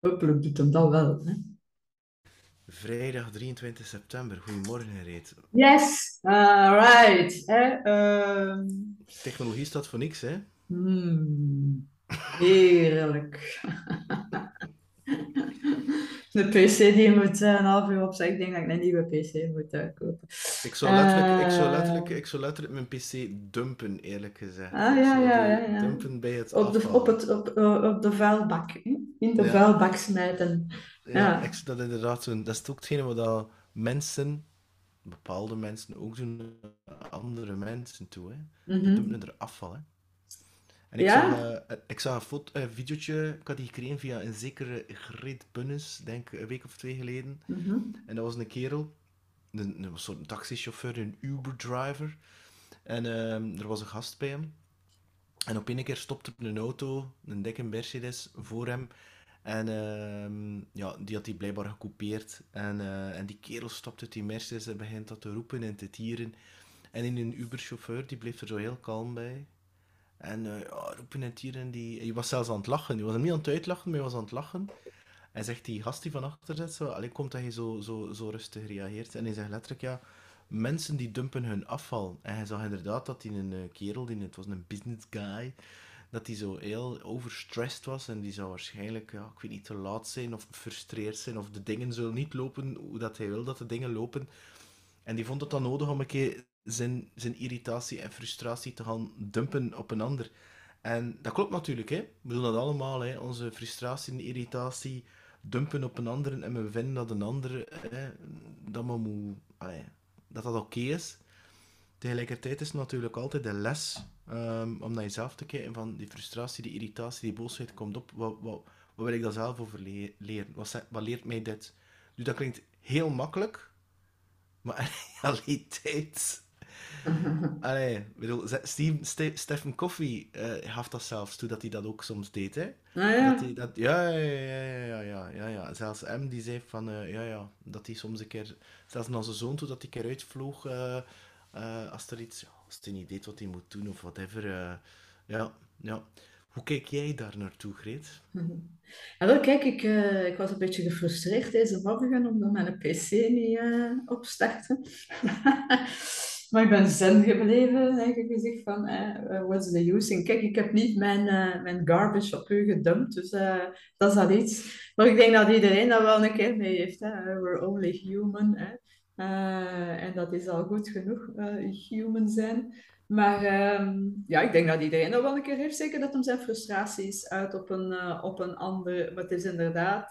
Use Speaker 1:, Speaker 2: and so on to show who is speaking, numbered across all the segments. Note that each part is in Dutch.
Speaker 1: Hopelijk doet hem dat wel. Hè?
Speaker 2: Vrijdag 23 september. Goedemorgen, Reet.
Speaker 1: Yes, alright. Uh,
Speaker 2: Technologie staat voor niks, hè?
Speaker 1: Hmm, heerlijk. de PC die moet uh, een half uur opzij. Ik denk dat ik een nieuwe PC moet uh, kopen.
Speaker 2: Ik zou, letterlijk, ik, zou letterlijk, ik zou letterlijk mijn PC dumpen, eerlijk gezegd.
Speaker 1: Ah, ja, ja, ja, ja.
Speaker 2: Dumpen bij het
Speaker 1: op de, op, het, op, op de vuilbak. In de ja. vuilbak smijten.
Speaker 2: Ja, Ik, dat, inderdaad zo, dat is ook hetgene wat mensen, bepaalde mensen ook doen, andere mensen toe. Hè. Mm -hmm. Dumpen er afval. Hè. En ik,
Speaker 1: Ja?
Speaker 2: zag, uh, ik zag een, foto, een videootje, ik had die gekregen via een zekere Greet Bunnes, denk een week of twee geleden.
Speaker 1: Mhm.
Speaker 2: En dat was een kerel, een, een soort taxichauffeur, een Uber-driver. En ehm, er was een gast bij hem. En op een keer stopte een auto, een dikke Mercedes, voor hem. En ehm, ja, die had hij blijkbaar gekoupeerd. En, eh, en die kerel stopt uit die Mercedes en begint dat te roepen en te tieren. En in een Uber-chauffeur, die bleef er zo heel kalm bij. En eh, ja, roepen en. Die... Hij was zelfs aan het lachen. Hij was niet aan het uitlachen, maar hij was aan het lachen. En zegt die gast die van achter zit, zo, komt dat je zo, zo, zo rustig reageert. En hij zegt letterlijk, ja, mensen die dumpen hun afval. En hij zag inderdaad dat hij een uh, kerel, die, het was een business guy, dat hij zo heel overstressed was. En die zou waarschijnlijk, ja, ik weet niet, te laat zijn of gefrustreerd zijn. Of de dingen zullen niet lopen hoe dat hij wil dat de dingen lopen. En die vond het dan nodig om een keer zijn, zijn irritatie en frustratie te gaan dumpen op een ander. En dat klopt natuurlijk, hè. We doen dat allemaal, hè. Onze frustratie en irritatie dumpen op een ander en we vinden dat een ander hè, dat, maar moet, dat dat oké is. Tegelijkertijd is het natuurlijk altijd de les um, om naar jezelf te kijken van die frustratie, die irritatie, die boosheid komt op. Wat, wat, wat wil ik daar zelf over le leren? Wat, wat leert mij dit? Dus dat klinkt heel makkelijk, maar in realiteit Allee, bedoel, Steve, Ste Stephen Coffey uh, gaf dat zelfs toe dat hij dat ook soms deed. Hè?
Speaker 1: Ah, ja?
Speaker 2: Dat hij dat, ja, ja, ja, ja, ja, ja, ja. Zelfs M die zei van, uh, ja, ja, dat hij soms een keer, zelfs naar zijn zoon toe, dat hij een keer uitvloog uh, als er iets, ja, als hij niet deed wat hij moet doen of whatever. ja, ja. Hoe kijk jij daar naartoe, Greet?
Speaker 1: Ja, wel, kijk, ik, uh, ik was een beetje gefrustreerd deze morgen omdat mijn PC niet uh, opstartte. maar ik ben zen gebleven, eigenlijk gezegd van, eh, what's the use? En kijk, ik heb niet mijn, uh, mijn garbage op u gedumpt, dus dat is al iets. Maar ik denk dat iedereen dat wel een keer mee heeft. Hè? We're only human. Hè? en dat is al goed genoeg, human zijn. Maar um, ja, ik denk dat iedereen dat wel een keer heeft. Zeker dat hem zijn frustraties uit op een, op een ander. Maar het is inderdaad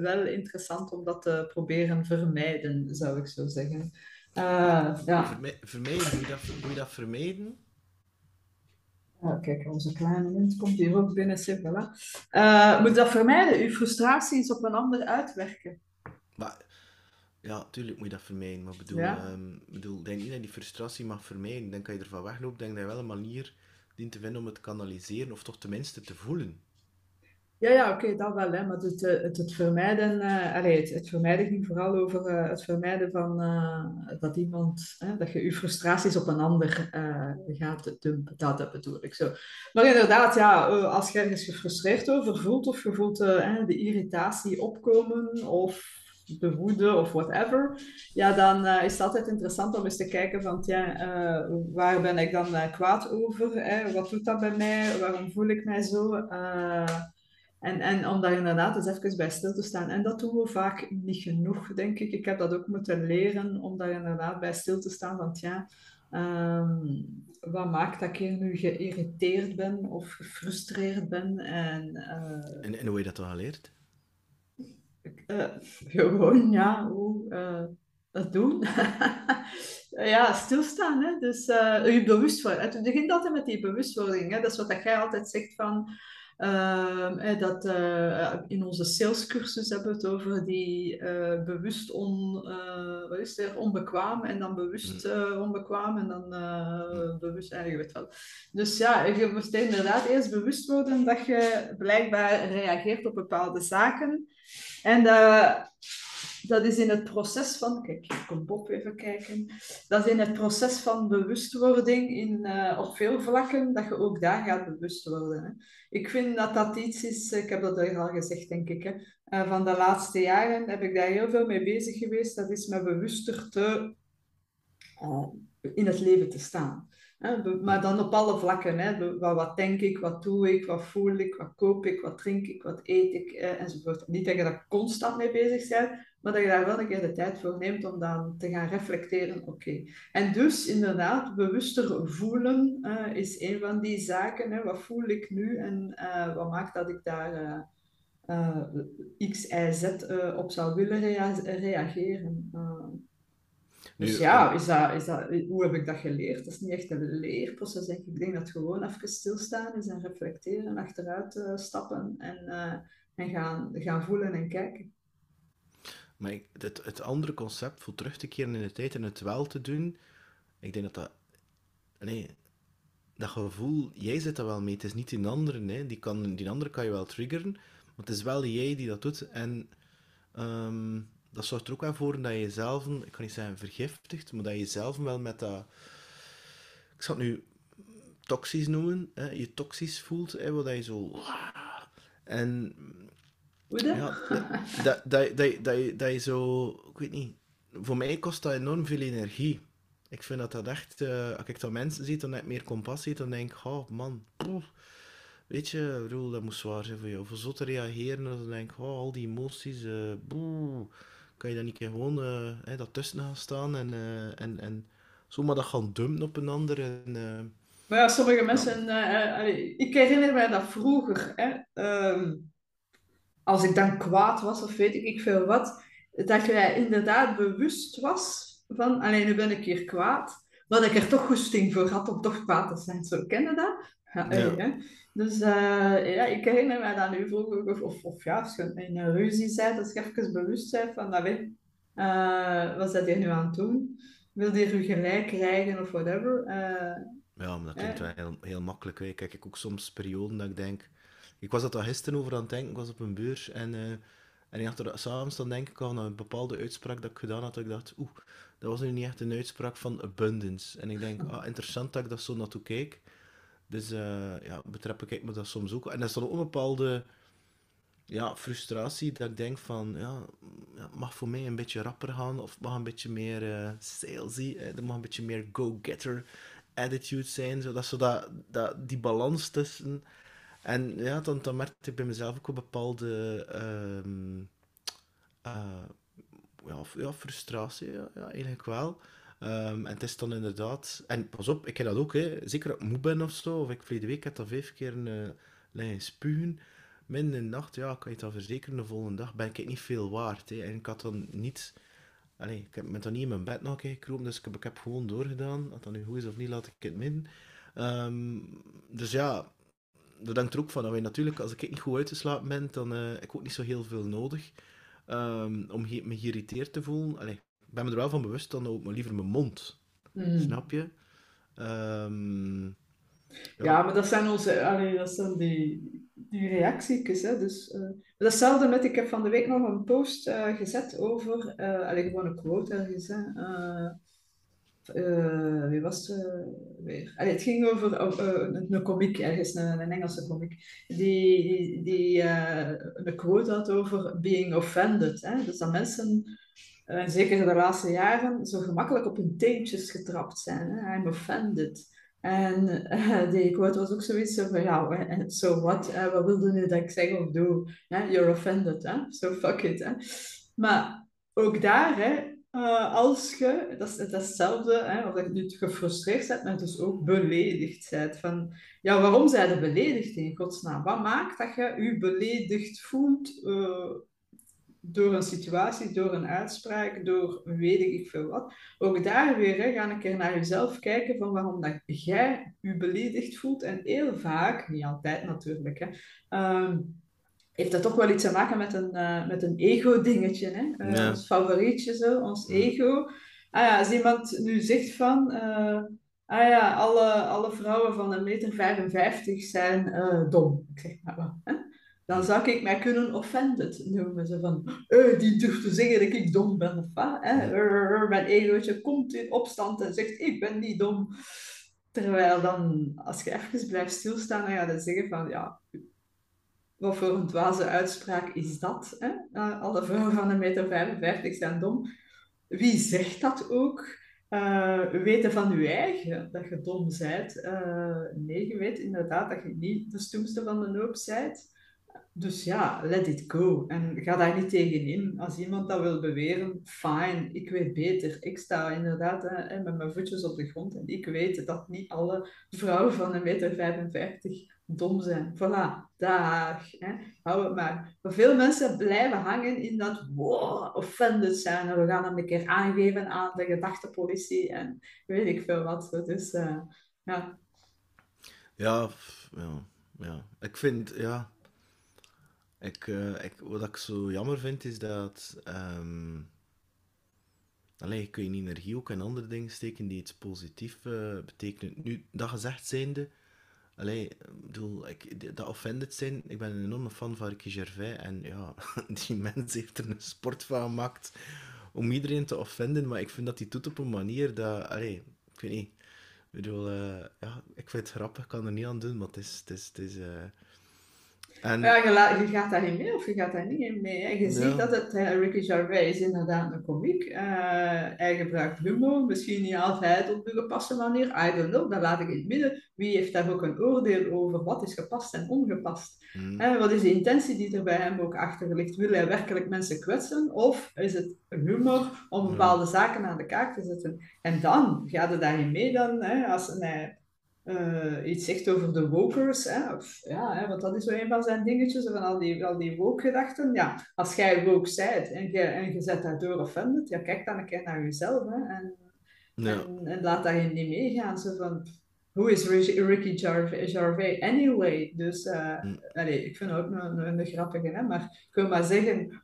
Speaker 1: wel interessant om dat te proberen vermijden, zou ik zo zeggen. Uh, ja.
Speaker 2: Verme vermijden, hoe je dat, je dat vermijden?
Speaker 1: Kijk, onze kleine mens komt hier ook binnen. Zeg, voilà. moet dat vermijden? Uw frustraties op een ander uitwerken.
Speaker 2: Maar ja, tuurlijk moet je dat vermijden. Maar bedoel,
Speaker 1: Ja.
Speaker 2: ehm, bedoel, denk niet dat je die frustratie mag vermijden. Dan kan je ervan weglopen. Denk dat je wel een manier dient te vinden om het te kanaliseren, of toch tenminste te voelen.
Speaker 1: Ja, ja, oké, dat wel, hè. Maar het, eh, het, vermijden, allee, het, vermijden ging vooral over eh, het vermijden van dat iemand, dat je je frustraties op een ander gaat dumpen. Dat, dat bedoel ik zo. Maar inderdaad, ja, als je ergens gefrustreerd over voelt, of je voelt de irritatie opkomen, of de woede of whatever, ja, dan uh, is het altijd interessant om eens te kijken van, ja, uh, waar ben ik dan uh, kwaad over? Wat doet dat bij mij? Waarom voel ik mij zo? En, en om daar inderdaad eens even bij stil te staan. En dat doen we vaak niet genoeg, denk ik. Ik heb dat ook moeten leren, om daar inderdaad bij stil te staan. Want ja, um, wat maakt dat ik nu geïrriteerd ben of gefrustreerd ben? En,
Speaker 2: en, en hoe je dat dan geleerd?
Speaker 1: Uh, gewoon, ja, hoe uh, dat doen. ja, stilstaan. Hè? Dus uh, je bewust worden. Het begint altijd met die bewustwording. Hè? Dat is wat dat jij altijd zegt van. Uh, dat, uh, in onze salescursus hebben we het over die uh, bewust on, wat is er, onbekwaam en dan bewust onbekwaam en dan bewust, eigenlijk weet wel. Dus ja, je moet inderdaad eerst bewust worden dat je blijkbaar reageert op bepaalde zaken. En dat is in het proces van, kijk, ik kom Bob even kijken, dat is in het proces van bewustwording in, uh, op veel vlakken, dat je ook daar gaat bewust worden. Hè. Ik vind dat dat iets is, ik heb dat al gezegd, denk ik, hè, uh, van de laatste jaren heb ik daar heel veel mee bezig geweest, dat is me bewuster te, uh, in het leven te staan. Maar dan op alle vlakken. Hè. Wat, denk ik, wat doe ik, wat voel ik, wat koop ik, wat drink ik, wat eet ik eh, enzovoort. Niet dat je daar constant mee bezig bent, maar dat je daar wel een keer de tijd voor neemt om dan te gaan reflecteren. Oké. En dus inderdaad, bewuster voelen uh, is een van die zaken. Hè. Wat voel ik nu en uh, wat maakt dat ik daar uh, X, Y, Z op zou willen rea reageren. Dus ja, is dat, is dat, hoe heb ik dat geleerd? Dat is niet echt een leerproces, denk ik. Ik denk dat gewoon even stilstaan is en reflecteren, achteruit stappen en, en gaan, gaan voelen en kijken.
Speaker 2: Maar het, andere concept, voor terug te keren in de tijd en het wel te doen, ik denk dat dat... Nee, dat gevoel, jij zit er wel mee. Het is niet die andere, nee. die, kan, die andere kan je wel triggeren, maar het is wel jij die dat doet. En um, dat zorgt er ook wel voor dat je jezelf, ik kan niet zeggen vergiftigt, maar dat je jezelf wel met dat, ik zal het nu toxisch noemen, hè, je toxisch voelt, hè, wat je zo, en ja, dat, dat, dat, dat, je, dat je zo, ik weet niet, voor mij kost dat enorm veel energie. Ik vind dat dat echt, uh, als ik dat mensen zie, dan heb ik meer compassie, dan denk ik, oh man, weet je, bedoel, dat moet zwaar zijn voor jou. Voor zo te reageren, dan denk ik, oh, al die emoties, uh, boe kan je dan niet gewoon uh, dat tussen gaan staan en, uh, en, en zomaar dat gaan dumpen op een ander. En, uh,
Speaker 1: maar ja, sommige mensen, ik herinner mij dat vroeger, hè, um, als ik dan kwaad was of weet ik veel wat, dat jij inderdaad bewust was van, alleen nu ben ik hier kwaad, maar dat ik er toch goesting voor had om toch kwaad te zijn. Zo, ken je dat? Ja, ja. Dus uh, ja, ik herinner me dat nu vroeger, of, of, of ja, als je in een ruzie bent, dat je even bewust bent van, dat uh, wat zit je nu aan het doen? Wil je je gelijk krijgen of whatever? Uh,
Speaker 2: ja, maar dat klinkt wel heel, heel makkelijk. Hè. Kijk, ik ook soms perioden dat ik denk... Ik was dat al gisteren over aan het denken, ik was op een beurs en... Uh, en ik dacht er s'avonds dan denk ik al een bepaalde uitspraak dat ik gedaan had, dat ik dacht, oeh, dat was nu niet echt een uitspraak van abundance. En ik denk, ah, interessant dat ik dat zo naartoe kijk. Dus uh, ja, betrap ik me dat soms ook. En dat is dan ook een bepaalde ja, frustratie dat ik denk van, ja, mag voor mij een beetje rapper gaan of mag een beetje meer uh, salesy, er mag een beetje meer go-getter attitude zijn, zodat zo dat, dat, die balans tussen... En ja, dan, dan merkte ik bij mezelf ook een bepaalde uh, uh, ja, ja, frustratie, ja, eigenlijk wel. Um, en het is dan inderdaad... En pas op, ik heb dat ook, hè. zeker als ik moe ben of zo, of ik verleden week heb dat vijf keer een uh, liggen spugen. Midden in de nacht, ja, kan je dat verzekeren, de volgende dag ben ik niet veel waard. Hè. En ik had dan niet... Allee, ik heb me dan niet in mijn bed nog gekropen, dus ik heb, gewoon doorgedaan. Of dat nu goed is of niet, laat ik het midden. Um, dus ja, dat hangt er ook van. Dat wij natuurlijk, als ik niet goed uitgeslapen ben, dan uh, heb ik ook niet zo heel veel nodig um, om me geïrriteerd te voelen. Allee, ben me er wel van bewust, dan ook maar liever mijn mond. Mm. Snap je? Um,
Speaker 1: ja. ja. maar dat zijn onze, allee, dat zijn die, die reacties. Hè? Dus, uh, datzelfde met, ik heb van de week nog een post uh, gezet over, allee, gewoon een quote ergens. Hè? Uh, wie was het weer? Allee, het ging over een, een komiek ergens, een, een Engelse komiek, die, die, een quote had over being offended. Hè? Dus dat mensen en zeker de laatste jaren, zo gemakkelijk op hun teentjes getrapt zijn. Hè? I'm offended. En die quote was ook zoiets van, ja, so what? Uh, wat wilde nu dat ik zeg of doe? You're offended, hè? So fuck it? Maar ook daar, hè, uh, als je, dat is, hetzelfde, hè, of dat je nu gefrustreerd bent, maar dus ook beledigd bent. Van, ja, waarom zijn je beledigd in godsnaam? Wat maakt dat je je beledigd voelt door een situatie, door een uitspraak, door weet ik veel wat. Ook daar weer, hè, ga een keer naar jezelf kijken van waarom dat jij je beledigd voelt. En heel vaak, niet altijd natuurlijk, hè, um, heeft dat toch wel iets te maken met een, uh, met een ego-dingetje. Hè? Uh, Ons favorietje, zo, ons ego. Ah ja, als iemand nu zegt van... Uh, ah ja, alle, alle vrouwen van een meter 55 zijn dom. Ik zeg maar wat. Hè? dan zou ik mij kunnen offended noemen. Zo van, eh, die durft te zeggen dat ik dom ben. Of wat, hè? Mijn egootje komt in opstand en zegt, ik ben niet dom. Terwijl dan, als je even blijft stilstaan, dan ga je zeggen van, ja, wat voor een dwaze uitspraak is dat? Hè? Uh, alle vrouwen van een meter 55 zijn dom. Wie zegt dat ook? Uh, weten van je eigen dat je dom bent. Uh, nee, je weet inderdaad dat je niet de stoemste van de hoop bent. Dus ja, let it go. En ga daar niet tegenin. Als iemand dat wil beweren, fine, ik weet beter. Ik sta inderdaad hè, met mijn voetjes op de grond en ik weet dat niet alle vrouwen van een meter 55 dom zijn. Voilà, dag. Hè. Hou het maar. Maar veel mensen blijven hangen in dat wow, offended zijn. En we gaan hem een keer aangeven aan de gedachtepolitie en weet ik veel wat. Dus uh, ja.
Speaker 2: Ja, ja, ja. Ik vind, ja... Ik, uh, ik, wat ik zo jammer vind, is dat... Um... Allee, kun je energie ook in andere dingen steken die iets positiefs uh, betekenen. Nu, dat gezegd zijnde... Allee, ik bedoel, ik, dat offended zijn, ik ben een enorme fan van Ricky Gervais en ja, die mens heeft er een sport van gemaakt om iedereen te offenden, maar ik vind dat hij doet op een manier dat, allee, ik weet niet, ik bedoel, uh, ja, ik vind het grappig, ik kan er niet aan doen, maar het is, het is, het is
Speaker 1: en... Ja, je, je, gaat daarin mee of je gaat daar niet in mee. Je ziet dat het, uh, Ricky Gervais is inderdaad een komiek. Uh, hij gebruikt humor, misschien niet altijd op de gepaste manier. I don't know, dat laat ik in het midden. Wie heeft daar ook een oordeel over wat is gepast en ongepast? Mm. Uh, wat is de intentie die er bij hem ook achter ligt? Wil hij werkelijk mensen kwetsen? Of is het humor om bepaalde zaken aan de kaak te zetten? En dan gaat het daarin mee dan, hè, als hij uh, iets zegt over de wokers. Hè? Of, ja, hè, want dat is wel een van zijn dingetjes, van al die, al die woke-gedachten. Ja, als jij woke zijt en je, en je zet daardoor offended, ja, kijk dan een keer naar jezelf hè, en, ja. en, en, laat daarin niet meegaan. Zo van, hoe is Ricky Gervais, anyway? Dus uh, mm. allez, ik vind het ook een, een, een grappige, hè? maar ik wil maar zeggen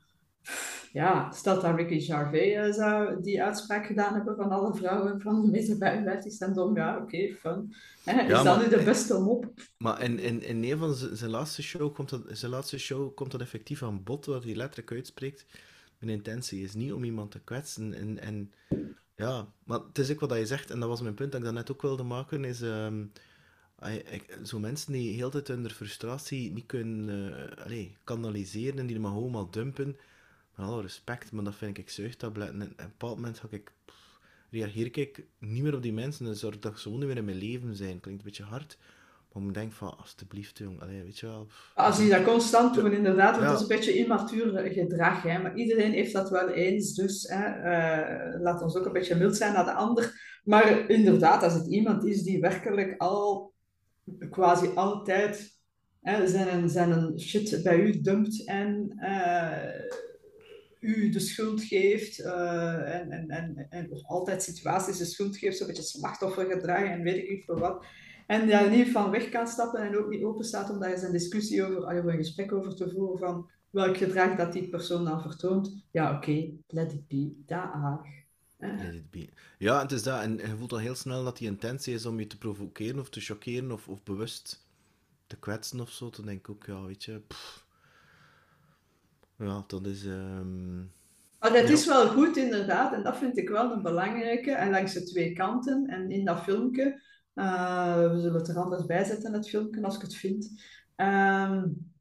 Speaker 1: ja, stel dat Ricky Gervais uh, zou die uitspraak gedaan hebben van alle vrouwen van de meter 55 zijn dom, ja, oké, okay, fun. Is dat nu de beste mop?
Speaker 2: Maar in, in, in een van zijn laatste show komt dat, zijn laatste show komt dat effectief aan bod, wat hij letterlijk uitspreekt. Mijn intentie is niet om iemand te kwetsen. En, en ja, maar het is ook wat je zegt, en dat was mijn punt dat ik net ook wilde maken, is... Um, zo mensen die heel tijd hun frustratie niet kunnen uh, allez, kanaliseren en die maar gewoon maar dumpen, alle respect, maar dat vind ik zuigtabletten. En op een bepaald moment ga ik, reageer ik niet meer op die mensen en zorg dat ze gewoon niet meer in mijn leven zijn. Klinkt een beetje hard, maar ik denk van, alsjeblieft jong, Allee, weet je wel.
Speaker 1: Als je dat constant doet, inderdaad, want ja. het is een beetje immatuur gedrag, hè, maar iedereen heeft dat wel eens, dus hè, uh, laat ons ook een beetje mild zijn naar de ander. Maar inderdaad, als het iemand is die werkelijk al quasi altijd hè, zijn, zijn shit bij u dumpt en uh, u de schuld geeft uh, en, en, en, en of altijd situaties de schuld geeft, zo'n beetje slachtoffergedrag en weet ik niet voor wat. En daar niet van weg kan stappen en ook niet open staat om daar eens een discussie over, of een gesprek over te voeren van welk gedrag dat die persoon dan vertoont. Ja, oké, let it be, daar.
Speaker 2: Ja, het is dat. En je voelt al heel snel dat die intentie is om je te provoceren of te choqueren of, of bewust te kwetsen of zo. Dan denk ik ook, ja, weet je... Pff ja, dat is... Um...
Speaker 1: Maar dat is wel goed, inderdaad. En dat vind ik wel een belangrijke. En langs de twee kanten. En in dat filmpje... Uh, we zullen het er anders bij zetten, het filmpje, als ik het vind. Um,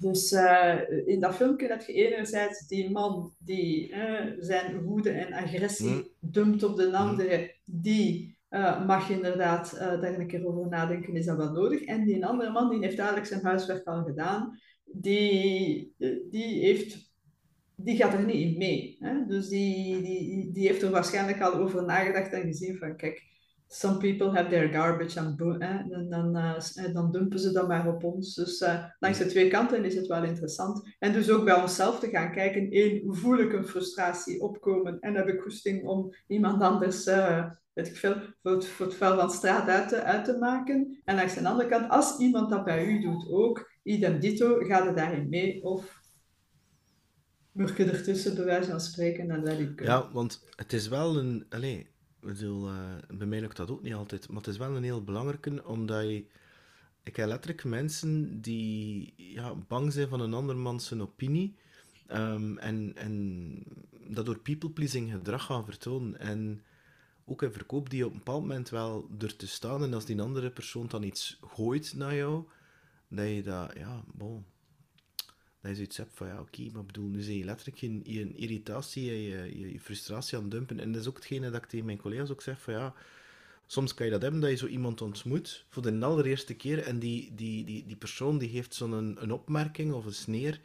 Speaker 1: dus uh, in dat filmpje dat je enerzijds die man die uh, zijn woede en agressie mm. dumpt op de andere, die uh, mag inderdaad daar een keer over nadenken, is dat wel nodig. En die andere man die heeft eigenlijk zijn huiswerk al gedaan die, die, heeft, die gaat er niet in mee. Hè? Dus die, die, die heeft er waarschijnlijk al over nagedacht en gezien van, kijk, some people have their garbage and en dan, uh, dan dumpen ze dat maar op ons. Dus uh, langs de twee kanten is het wel interessant. En dus ook bij onszelf te gaan kijken, één, voel ik een frustratie opkomen en heb ik goesting om iemand anders... Het, voor het vuil van straat uit te, uit te maken. En langs de andere kant, als iemand dat bij u doet ook, idem dito, gaat het daarin mee of murk je ertussen, bij wijze van spreken, en let ik
Speaker 2: Ja, want het is wel een... Allez, bedoel, uh, bij mij lukt dat ook niet altijd, maar het is wel een heel belangrijke, omdat je... ik heb letterlijk mensen die ja, bang zijn van een andermans opinie. ehm, en, en dat door people-pleasing gedrag gaan vertonen. En ook in verkoop die op een bepaald moment wel er te staan. En als die andere persoon dan iets gooit naar jou, dat je dat, ja, bon. Dat je zoiets hebt van, ja, oké, maar bedoel, nu zie je letterlijk je, je irritatie je, je, je frustratie aan het dumpen. En dat is ook hetgene dat ik tegen mijn collega's ook zeg van, ja, soms kan je dat hebben, dat je zo iemand ontmoet voor de allereerste keer en die, die, die, die persoon die geeft zo'n een, een opmerking of een sneer,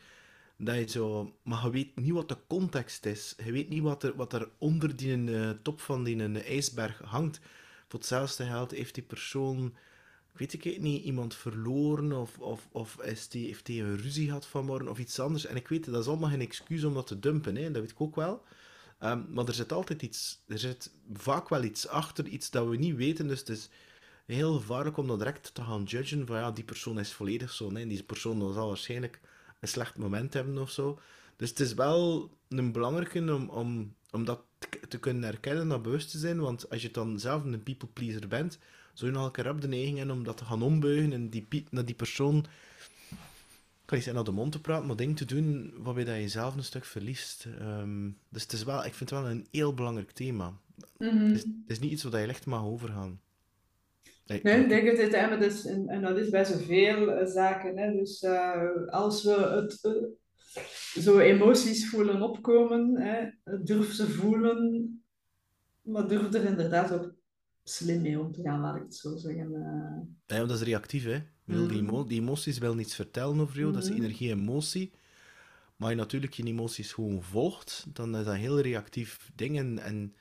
Speaker 2: dat je zo... Maar je weet niet wat de context is. Je weet niet wat er, wat er onder die eh, top van die eh, ijsberg hangt. Voor hetzelfde geld heeft die persoon... Weet ik het niet, iemand verloren of, of, of die, heeft hij een ruzie gehad vanmorgen of iets anders. En ik weet, dat is allemaal geen excuus om dat te dumpen, hè. dat weet ik ook wel. Ehm, maar er zit altijd iets, er zit vaak wel iets achter, iets dat we niet weten. Dus het is heel gevaarlijk om dat direct te gaan judgen van ja, die persoon is volledig zo. Nee, die persoon zal waarschijnlijk een slecht moment hebben of zo. Dus het is wel een belangrijke om, om, om dat te kunnen herkennen, dat bewust te zijn. Want als je dan zelf een people pleaser bent, zou je keer op de neiging hebben om dat te gaan ombuigen en die, naar die persoon, ik kan niet zeggen naar de mond te praten, maar dingen te doen waarbij dat je zelf een stuk verliest. Ehm, dus het is wel, ik vind het wel een heel belangrijk thema.
Speaker 1: Mhm.
Speaker 2: Het is, het is niet iets waar je echt mag overgaan. Nee,
Speaker 1: Nee, ik denk dat het hè, dus, en, en dat is bij zoveel eh, zaken. Hè. Dus eh, als we het, eh, zo emoties voelen opkomen, hè, durf ze voelen, maar durf er inderdaad ook slim mee om te gaan, laat ik het zo zeggen. eh.
Speaker 2: Ja, want dat is reactief, hè. Die,
Speaker 1: Mhm.
Speaker 2: emo- die emoties willen iets vertellen over jou, dat is
Speaker 1: Mhm.
Speaker 2: energie-emotie. Maar je natuurlijk je emoties gewoon volgt, dan is dat heel reactief ding. En, en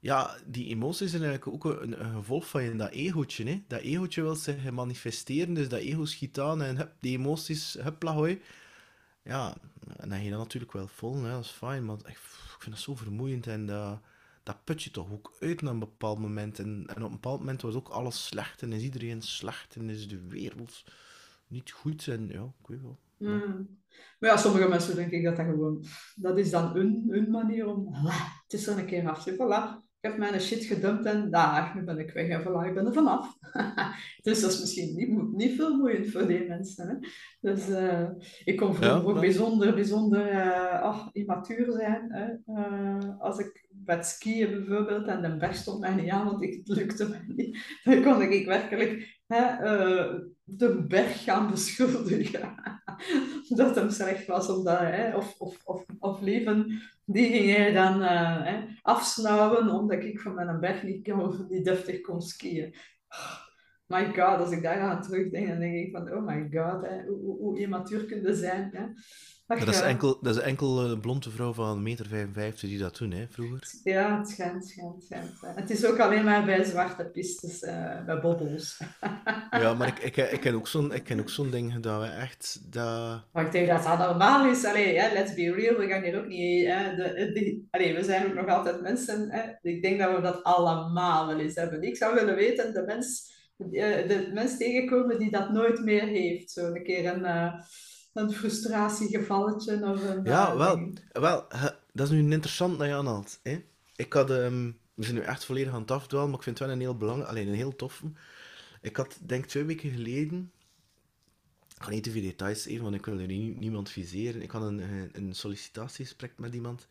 Speaker 2: ja, die emoties zijn eigenlijk ook een, een gevolg van je, dat egootje. Hè. Dat egootje wil zich manifesteren, dus dat ego schiet aan en hup, die emoties, hup, hoi. Ja, en dan ga je dat natuurlijk wel vol, hè, dat is fijn, maar ik, ik vind dat zo vermoeiend en dat, dat put je toch ook uit naar een bepaald moment. En, en op een bepaald moment wordt ook alles slecht en is iedereen slecht en is de wereld niet goed en ja, ik weet wel.
Speaker 1: Mm. Maar ja, sommige mensen denk ik dat dat gewoon, dat is dan hun, hun manier om, "Ah, het is er een keer af. Voilà, ik heb mijn shit gedumpt en daar, nu ben ik weg en voilà, ik ben er vanaf. dus dat is misschien niet, niet veel moeiend voor die mensen. Hè? Dus eh, ik kon vroeger
Speaker 2: Ja,
Speaker 1: ook bijzonder, bijzonder eh, ach, immatuur zijn. Hè? Eh, als ik het skiën bijvoorbeeld en de berg stond mij niet aan, want ik, het lukte mij niet. Dan kon ik werkelijk hè, eh, de berg gaan beschuldigen. dat hem slecht was, omdat, hè, of, of, of, of leven, die ging hij dan eh, hè, afsnauwen, omdat ik van mijn berg niet, kon, niet deftig kon skiën. Oh, my god, als ik daar aan terugdenk, dan denk ik van, oh my god, hè, hoe, hoe, je zijn. Hè? Ach,
Speaker 2: Dat is
Speaker 1: ja.
Speaker 2: enkel, dat is enkel een blonde vrouw van 1,55 meter die dat doen, hè, vroeger.
Speaker 1: Ja, het schijnt, het schijnt, het schijnt. Het is ook alleen maar bij zwarte pistes, eh, bij bobbels.
Speaker 2: Ja, maar ik, ik, ik ken ook zo'n ik ken ook zo'n ding gedaan, hè, echt, dat...
Speaker 1: Maar ik denk dat dat normaal is. Allee, hè, let's be real, we gaan hier ook niet... Hè, de, de- allee, we zijn ook nog altijd mensen. Hè. Ik denk dat we dat allemaal wel eens hebben. Ik zou willen weten, de mens, eh, de mens tegenkomen die dat nooit meer heeft. Zo een keer een, eh, een frustratiegevalletje of een...
Speaker 2: Ja,
Speaker 1: eh,
Speaker 2: wel, wel dat is nu interessant dat je aanhaalt. Hè. Ik had, ehm, we zijn nu echt volledig aan het afdwalen, maar ik vind het wel een heel belangrijk, alleen een heel toffe. Ik had, denk twee weken geleden, ik ga niet te veel details geven, want ik wil er nie- niemand viseren. Ik had een, een, een sollicitatiegesprek met iemand.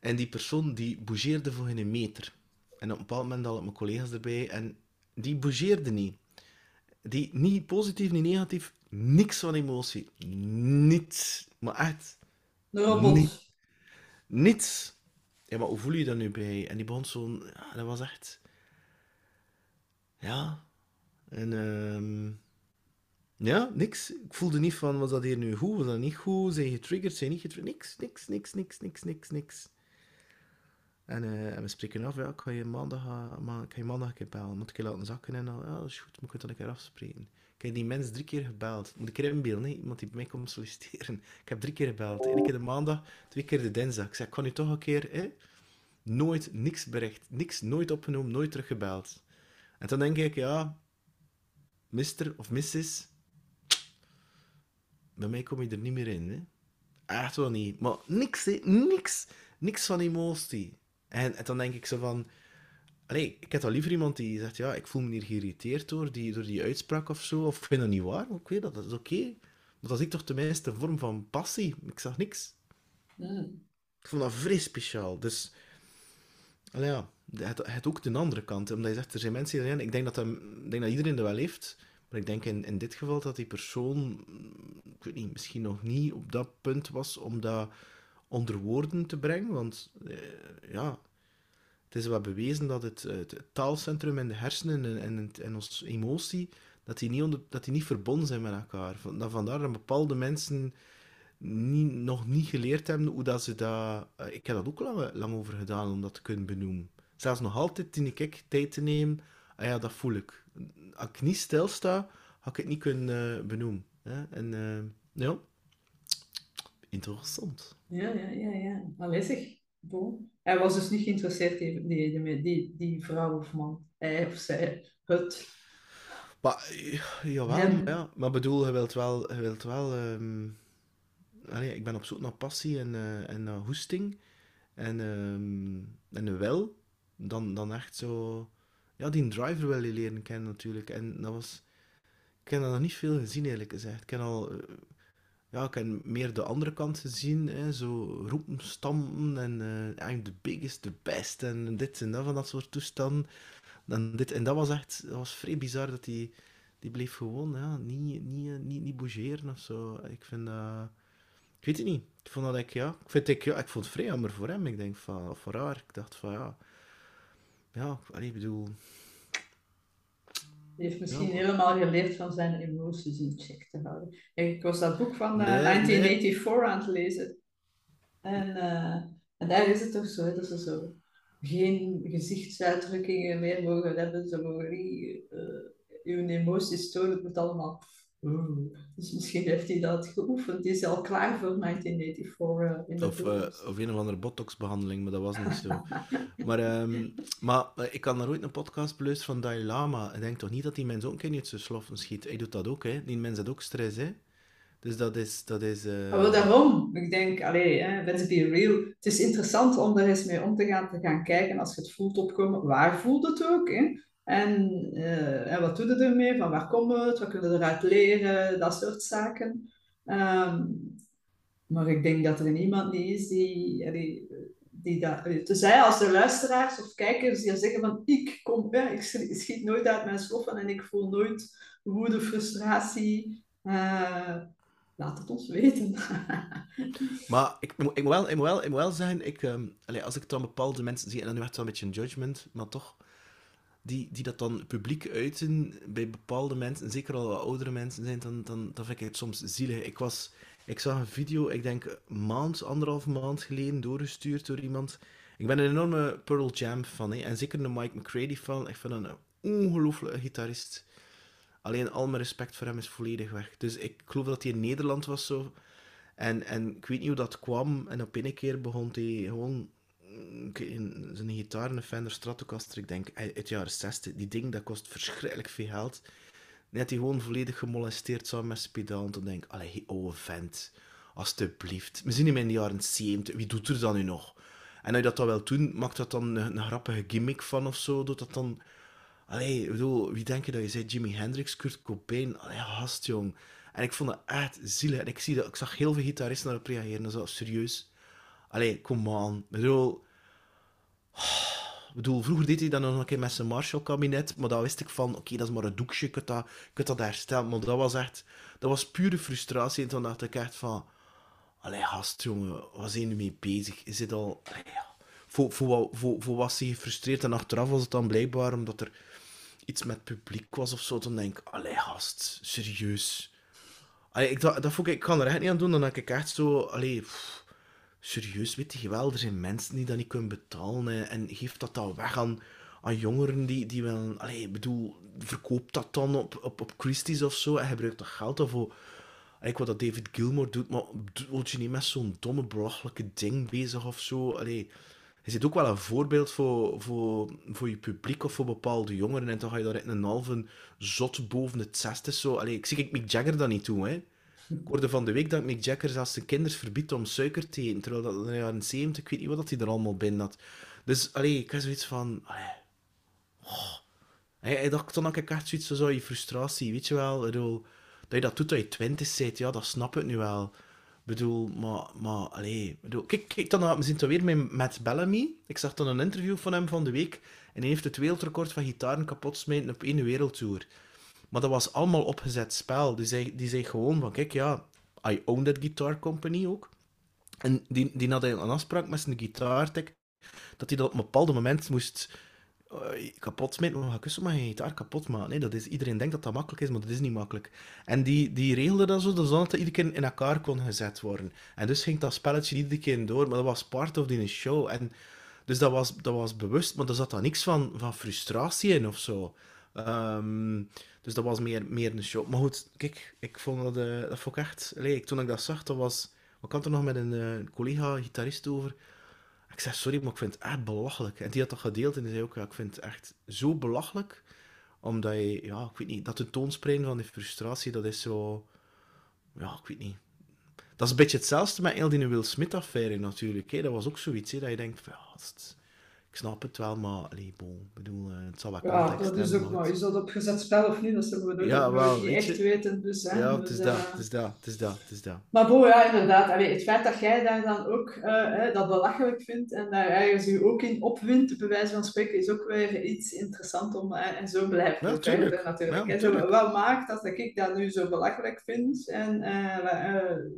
Speaker 2: En die persoon die bougeerde voor geen meter. En op een bepaald moment had ik mijn collega's erbij en die bougeerde niet. Die, niet positief, niet negatief, niks van emotie. Niets. Maar echt,
Speaker 1: Een robot.
Speaker 2: Niets. Ja, maar hoe voel je dat nu bij? En die begon zo'n... Ja, dat was echt... Ja. En ehm Ja, niks. Ik voelde niet van, was dat hier nu goed, was dat niet goed? Zijn je getriggerd, zijn je niet getriggerd? Niks, niks, niks, niks, niks, niks, niks. En, eh, en we spreken af, ja, ik ga je maandag, eh, ma- ik ga je maandag een keer bellen. Moet ik je laten zakken en dan, ja, dat is goed, moet ik dan een keer afspreken. Ik heb die mens drie keer gebeld. Moet ik keer inbeelden, hè? iemand die bij mij komt solliciteren. Ik heb drie keer gebeld. Eén keer de maandag, twee keer de dinsdag. Ik zei, ik kan nu toch een keer, hè? Nooit, niks bericht, niks, nooit opgenomen, nooit teruggebeld. En dan denk ik, ja, mister of missis, bij mij kom je er niet meer in, hè. Echt wel niet. Maar niks. Niks. Niks van emotie. En, en dan denk ik zo van... Allee, ik heb al liever iemand die zegt, ja, ik voel me hier geïrriteerd door die, door die uitspraak of zo, of ik vind dat niet waar, ik weet dat, dat is oké. Okay. Dat was ik toch tenminste een vorm van passie. Ik zag niks.
Speaker 1: Mm.
Speaker 2: Ik vond dat vrij speciaal. Dus, allee, ja, het, het ook de andere kant. Omdat je zegt, er zijn mensen die ik denk dat, ik denk dat iedereen dat wel heeft, maar ik denk in, in dit geval dat die persoon, ik weet niet, misschien nog niet op dat punt was om dat onder woorden te brengen, want eh, ja, het is wel bewezen dat het, het, taalcentrum in de hersenen en, en, en onze emotie, dat die, niet onder, dat die niet verbonden zijn met elkaar. Dat vandaar dat bepaalde mensen niet, nog niet geleerd hebben hoe dat ze dat... eh, Ik heb dat ook lang, lang over gedaan om dat te kunnen benoemen. Zelfs nog altijd, toen ik tijd te nemen, ah ja, dat voel ik. Als ik niet stilsta, had ik het niet kunnen eh, benoemen. Hè? En eh, ja, interessant.
Speaker 1: Ja, ja, ja, ja. Aanwezig. Bon. Hij was dus niet geïnteresseerd, die, die, die, die, die vrouw of man. Hij of zij. Het.
Speaker 2: Maar, jawel, ja. Maar bedoel, je wilt wel... Je wilt wel allee, ik ben op zoek naar passie en, eh, en naar hoesting. En, ehm, en wel. Dan, dan echt zo... Ja, die driver wil je leren kennen natuurlijk. En dat was... Ik heb dat nog niet veel gezien, eerlijk gezegd. Ik heb al... eh, ja, ik heb meer de andere kant gezien. Hè, zo roepen, stampen en eh I'm the biggest, the best. En dit en dat van dat soort toestanden. En, dit, en dat was echt... Dat was vrij bizar dat die... Die bleef gewoon, ja, niet, niet, niet, niet bougeren of zo. Ik vind dat... Ik weet het niet. Ik vond dat ik, ja... Ik, vind, ik, ja, ik vond het vrij jammer voor hem. Ik denk van... Of voor haar. Ik dacht van, ja... Ja, ik bedoel...
Speaker 1: Die heeft misschien
Speaker 2: Ja.
Speaker 1: helemaal geleerd van zijn emoties in check te houden. Ik was dat boek van eh,
Speaker 2: Nee,
Speaker 1: 1984 aan het lezen. En, eh, en daar is het toch zo, hè, dat ze zo geen gezichtsuitdrukkingen meer mogen hebben. Ze mogen niet uh, hun emoties tonen. Het moet allemaal... "Oeh." Dus misschien heeft hij dat geoefend. Die is al klaar voor 1984 eh, in de
Speaker 2: Of, eh, of een of andere botox-behandeling, maar dat was niet zo. Maar, ehm, maar eh, ik had daar ooit een podcast beluisterd van Dalai Lama. Ik denk toch niet dat die mens ook een keer zijn sloffen schiet. Hij doet dat ook, hè. Die mens heeft ook stress, hè. Dus dat is... Dat is
Speaker 1: Maar wel daarom, ik denk, allee, hè, let's be real. Het is interessant om er eens mee om te gaan, te gaan kijken als je het voelt opkomen. Waar voelt het ook? Hè? En, eh, en wat doe je ermee? Van waar komt het? Wat kunnen we eruit leren? Dat soort zaken. Ehm, maar ik denk dat er niemand niet is die, allee, die dat... allee, Tenzij als de luisteraars of kijkers die zeggen van ik kom, hè, ik schiet nooit uit mijn sloffen en ik voel nooit woede, frustratie. Eh, laat het ons weten.
Speaker 2: Maar ik, ik, moet wel, ik, moet wel, ik moet wel zeggen, ik, ehm, allee, als ik dan bepaalde mensen zie, en dan werd het wel een beetje een judgment, maar toch, die, die dat dan publiek uiten bij bepaalde mensen, en zeker al wat oudere mensen zijn, dan, dan, dan vind ik het soms zielig. Ik, was, ik zag een video, ik denk een maand, anderhalf maand geleden, doorgestuurd door iemand. Ik ben een enorme Pearl Jam fan, en zeker een Mike McCready fan. Ik vind hem een ongelooflijke gitarist. Alleen al mijn respect voor hem is volledig weg. Dus ik geloof dat hij in Nederland was zo. En, en ik weet niet hoe dat kwam. En op een keer begon hij gewoon zijn gitaar, een Fender Stratocaster, ik denk uit de jaren 60. Die ding dat kost verschrikkelijk veel geld. Net hij gewoon volledig gemolesteerd samen met zijn pedaal. En toen denk ik, allee, vent, alstublieft. We zien hem in de jaren 70. Wie doet er dan nu nog? En als je dat dan wel doen, maakt dat dan een, grappige gimmick van of zo? Doet dat dan... Allee, bedoel, wie denk je dat je zei? Jimi Hendrix, Kurt Cobain? Allee, gast, jong. En ik vond dat echt zielig. En ik, zie dat, ik zag heel veel gitaristen daarop reageren. Dat is serieus. Allee, come on. Ik bedoel... Ik bedoel, vroeger deed hij dat nog een keer met zijn Marshall-kabinet, maar dan wist ik van, oké, dat is maar een doekje, je kunt dat, dat herstellen. Maar dat was echt, dat was pure frustratie. En toen dacht ik echt van, allee, gast, jongen, waar zijn je mee bezig? Is dit al... Ja. voor, voor, voor, voor was hij gefrustreerd? En achteraf was het dan blijkbaar omdat er iets met publiek was of zo. Dan denk ik, allee, gast, serieus. Allee, ik, dat, dat vond ik, ik kan er echt niet aan doen. Dan denk ik echt zo, allee, serieus, weet je wel, er zijn mensen die dat niet kunnen betalen. en geef dat dan weg aan, aan jongeren die, die wel, allee, ik bedoel, verkoop dat dan op, op, op Christie's of zo en gebruik dat geld dan voor. Ik wat dat David Gilmour doet, maar word je niet met zo'n domme, belachelijke ding bezig of zo? Allee, je zit ook wel een voorbeeld voor, voor, voor je publiek of voor bepaalde jongeren. En dan ga je daar echt een halve zot boven het zesde. Zo. Allee, ik zie ik Mick Jagger dat niet doen. Hè. Ik hoorde van de week dat Mick Jagger zelfs zijn kinderen verbiedt om suiker te eten. Terwijl dat in de jaren 70, ik weet niet wat dat hij er allemaal binnen had. Dus allee, ik heb zoiets van... Allee, Oh. Hey, dat, dan had ik echt zoiets zo je frustratie, weet je wel. Bedoel, dat je dat doet dat je twintig bent, ja, dat snap ik nu wel. Ik bedoel, maar, maar, allee, bedoel, kijk, kijk dan, we zien toch weer met Matt Bellamy. Ik zag dan een interview van hem van de week en hij heeft het wereldrecord van gitaren kapot smeten op één wereldtour. Maar dat was allemaal opgezet spel. Die zei, die zei gewoon van, kijk, ja, I own that guitar company ook. En die, die had een afspraak met zijn gitaartek dat hij dat op een bepaald moment moest uh, kapot smeten. Maar kussen maar geen gitaar kapot maken. Nee, dat is, iedereen denkt dat dat makkelijk is, maar dat is niet makkelijk. En die, die regelde dat zo, dat het iedere keer in elkaar kon gezet worden. En dus ging dat spelletje iedere keer door, maar dat was part of die show. En, dus dat was, dat was bewust, maar er zat dan niks van, van frustratie in of zo. Um, dus dat was meer, meer een show. Maar goed, kijk, ik vond dat, uh, dat vond ik echt... Allee, toen ik dat zag, dat was... Ik had er nog met een uh, collega-gitarist over. Ik zei, sorry, maar ik vind het echt belachelijk. En die had dat gedeeld en die zei ook, ja, ik vind het echt zo belachelijk. Omdat je, ja, ik weet niet, dat tentoonspreiden van die frustratie, dat is zo... Ja, ik weet niet. Dat is een beetje hetzelfde met heel die Will Smith-affaire natuurlijk. Hè. Dat was ook zoiets, hè, dat je denkt, ja, ik snap het wel, maar allee, bon, bedoel, uh, het zal wel
Speaker 1: context Ja, dat is ook maar, is dat opgezet spel of niet? Dat zullen we ja, wel, niet echt weten. Dus, hè,
Speaker 2: ja,
Speaker 1: het
Speaker 2: is dus, dat, het is dat, het is dat, het is dat.
Speaker 1: Maar bon, ja, inderdaad, allee, het feit dat jij daar dan ook uh, dat belachelijk vindt en daar ergens je ook in opwint, bij wijze van spreken, is ook weer iets interessants om, uh, en zo blijft
Speaker 2: ja, het natuurlijk.
Speaker 1: natuurlijk. Ja, zo wel maakt dat ik dat nu zo belachelijk vind, en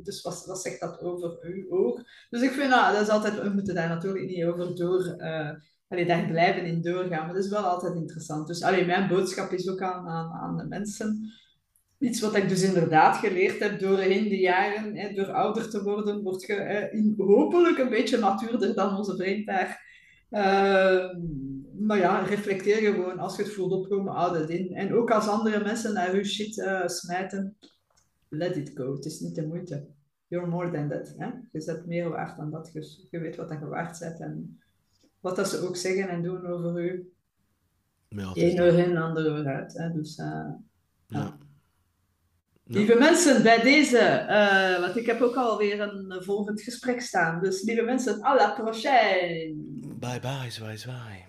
Speaker 1: dus wat, wat zegt dat over u ook? Dus ik vind, nou, dat is altijd, we moeten daar natuurlijk niet over door allee, daar blijven in doorgaan. Maar dat is wel altijd interessant. Dus allee, mijn boodschap is ook aan, aan, de mensen. Iets wat ik dus inderdaad geleerd heb doorheen de jaren, hè, door ouder te worden, word je hè, hopelijk een beetje natuurder dan onze vriend daar. Uh, maar ja, reflecteer gewoon als je het voelt opkomen, houd in. En ook als andere mensen naar je shit uh, smijten, let it go. Het is niet de moeite. You're more than that. Hè? Je zet meer waard dan dat. Je, weet wat je waard bent. En wat dat ze ook zeggen en doen over u. Ja, Eén oor in, ander oor uit. Hè? Dus, uh, ja. Lieve mensen, bij deze, uh, want ik heb ook alweer een volgend gesprek staan. Dus lieve mensen, à la prochaine.
Speaker 2: Bye bye, zwaai zwaai.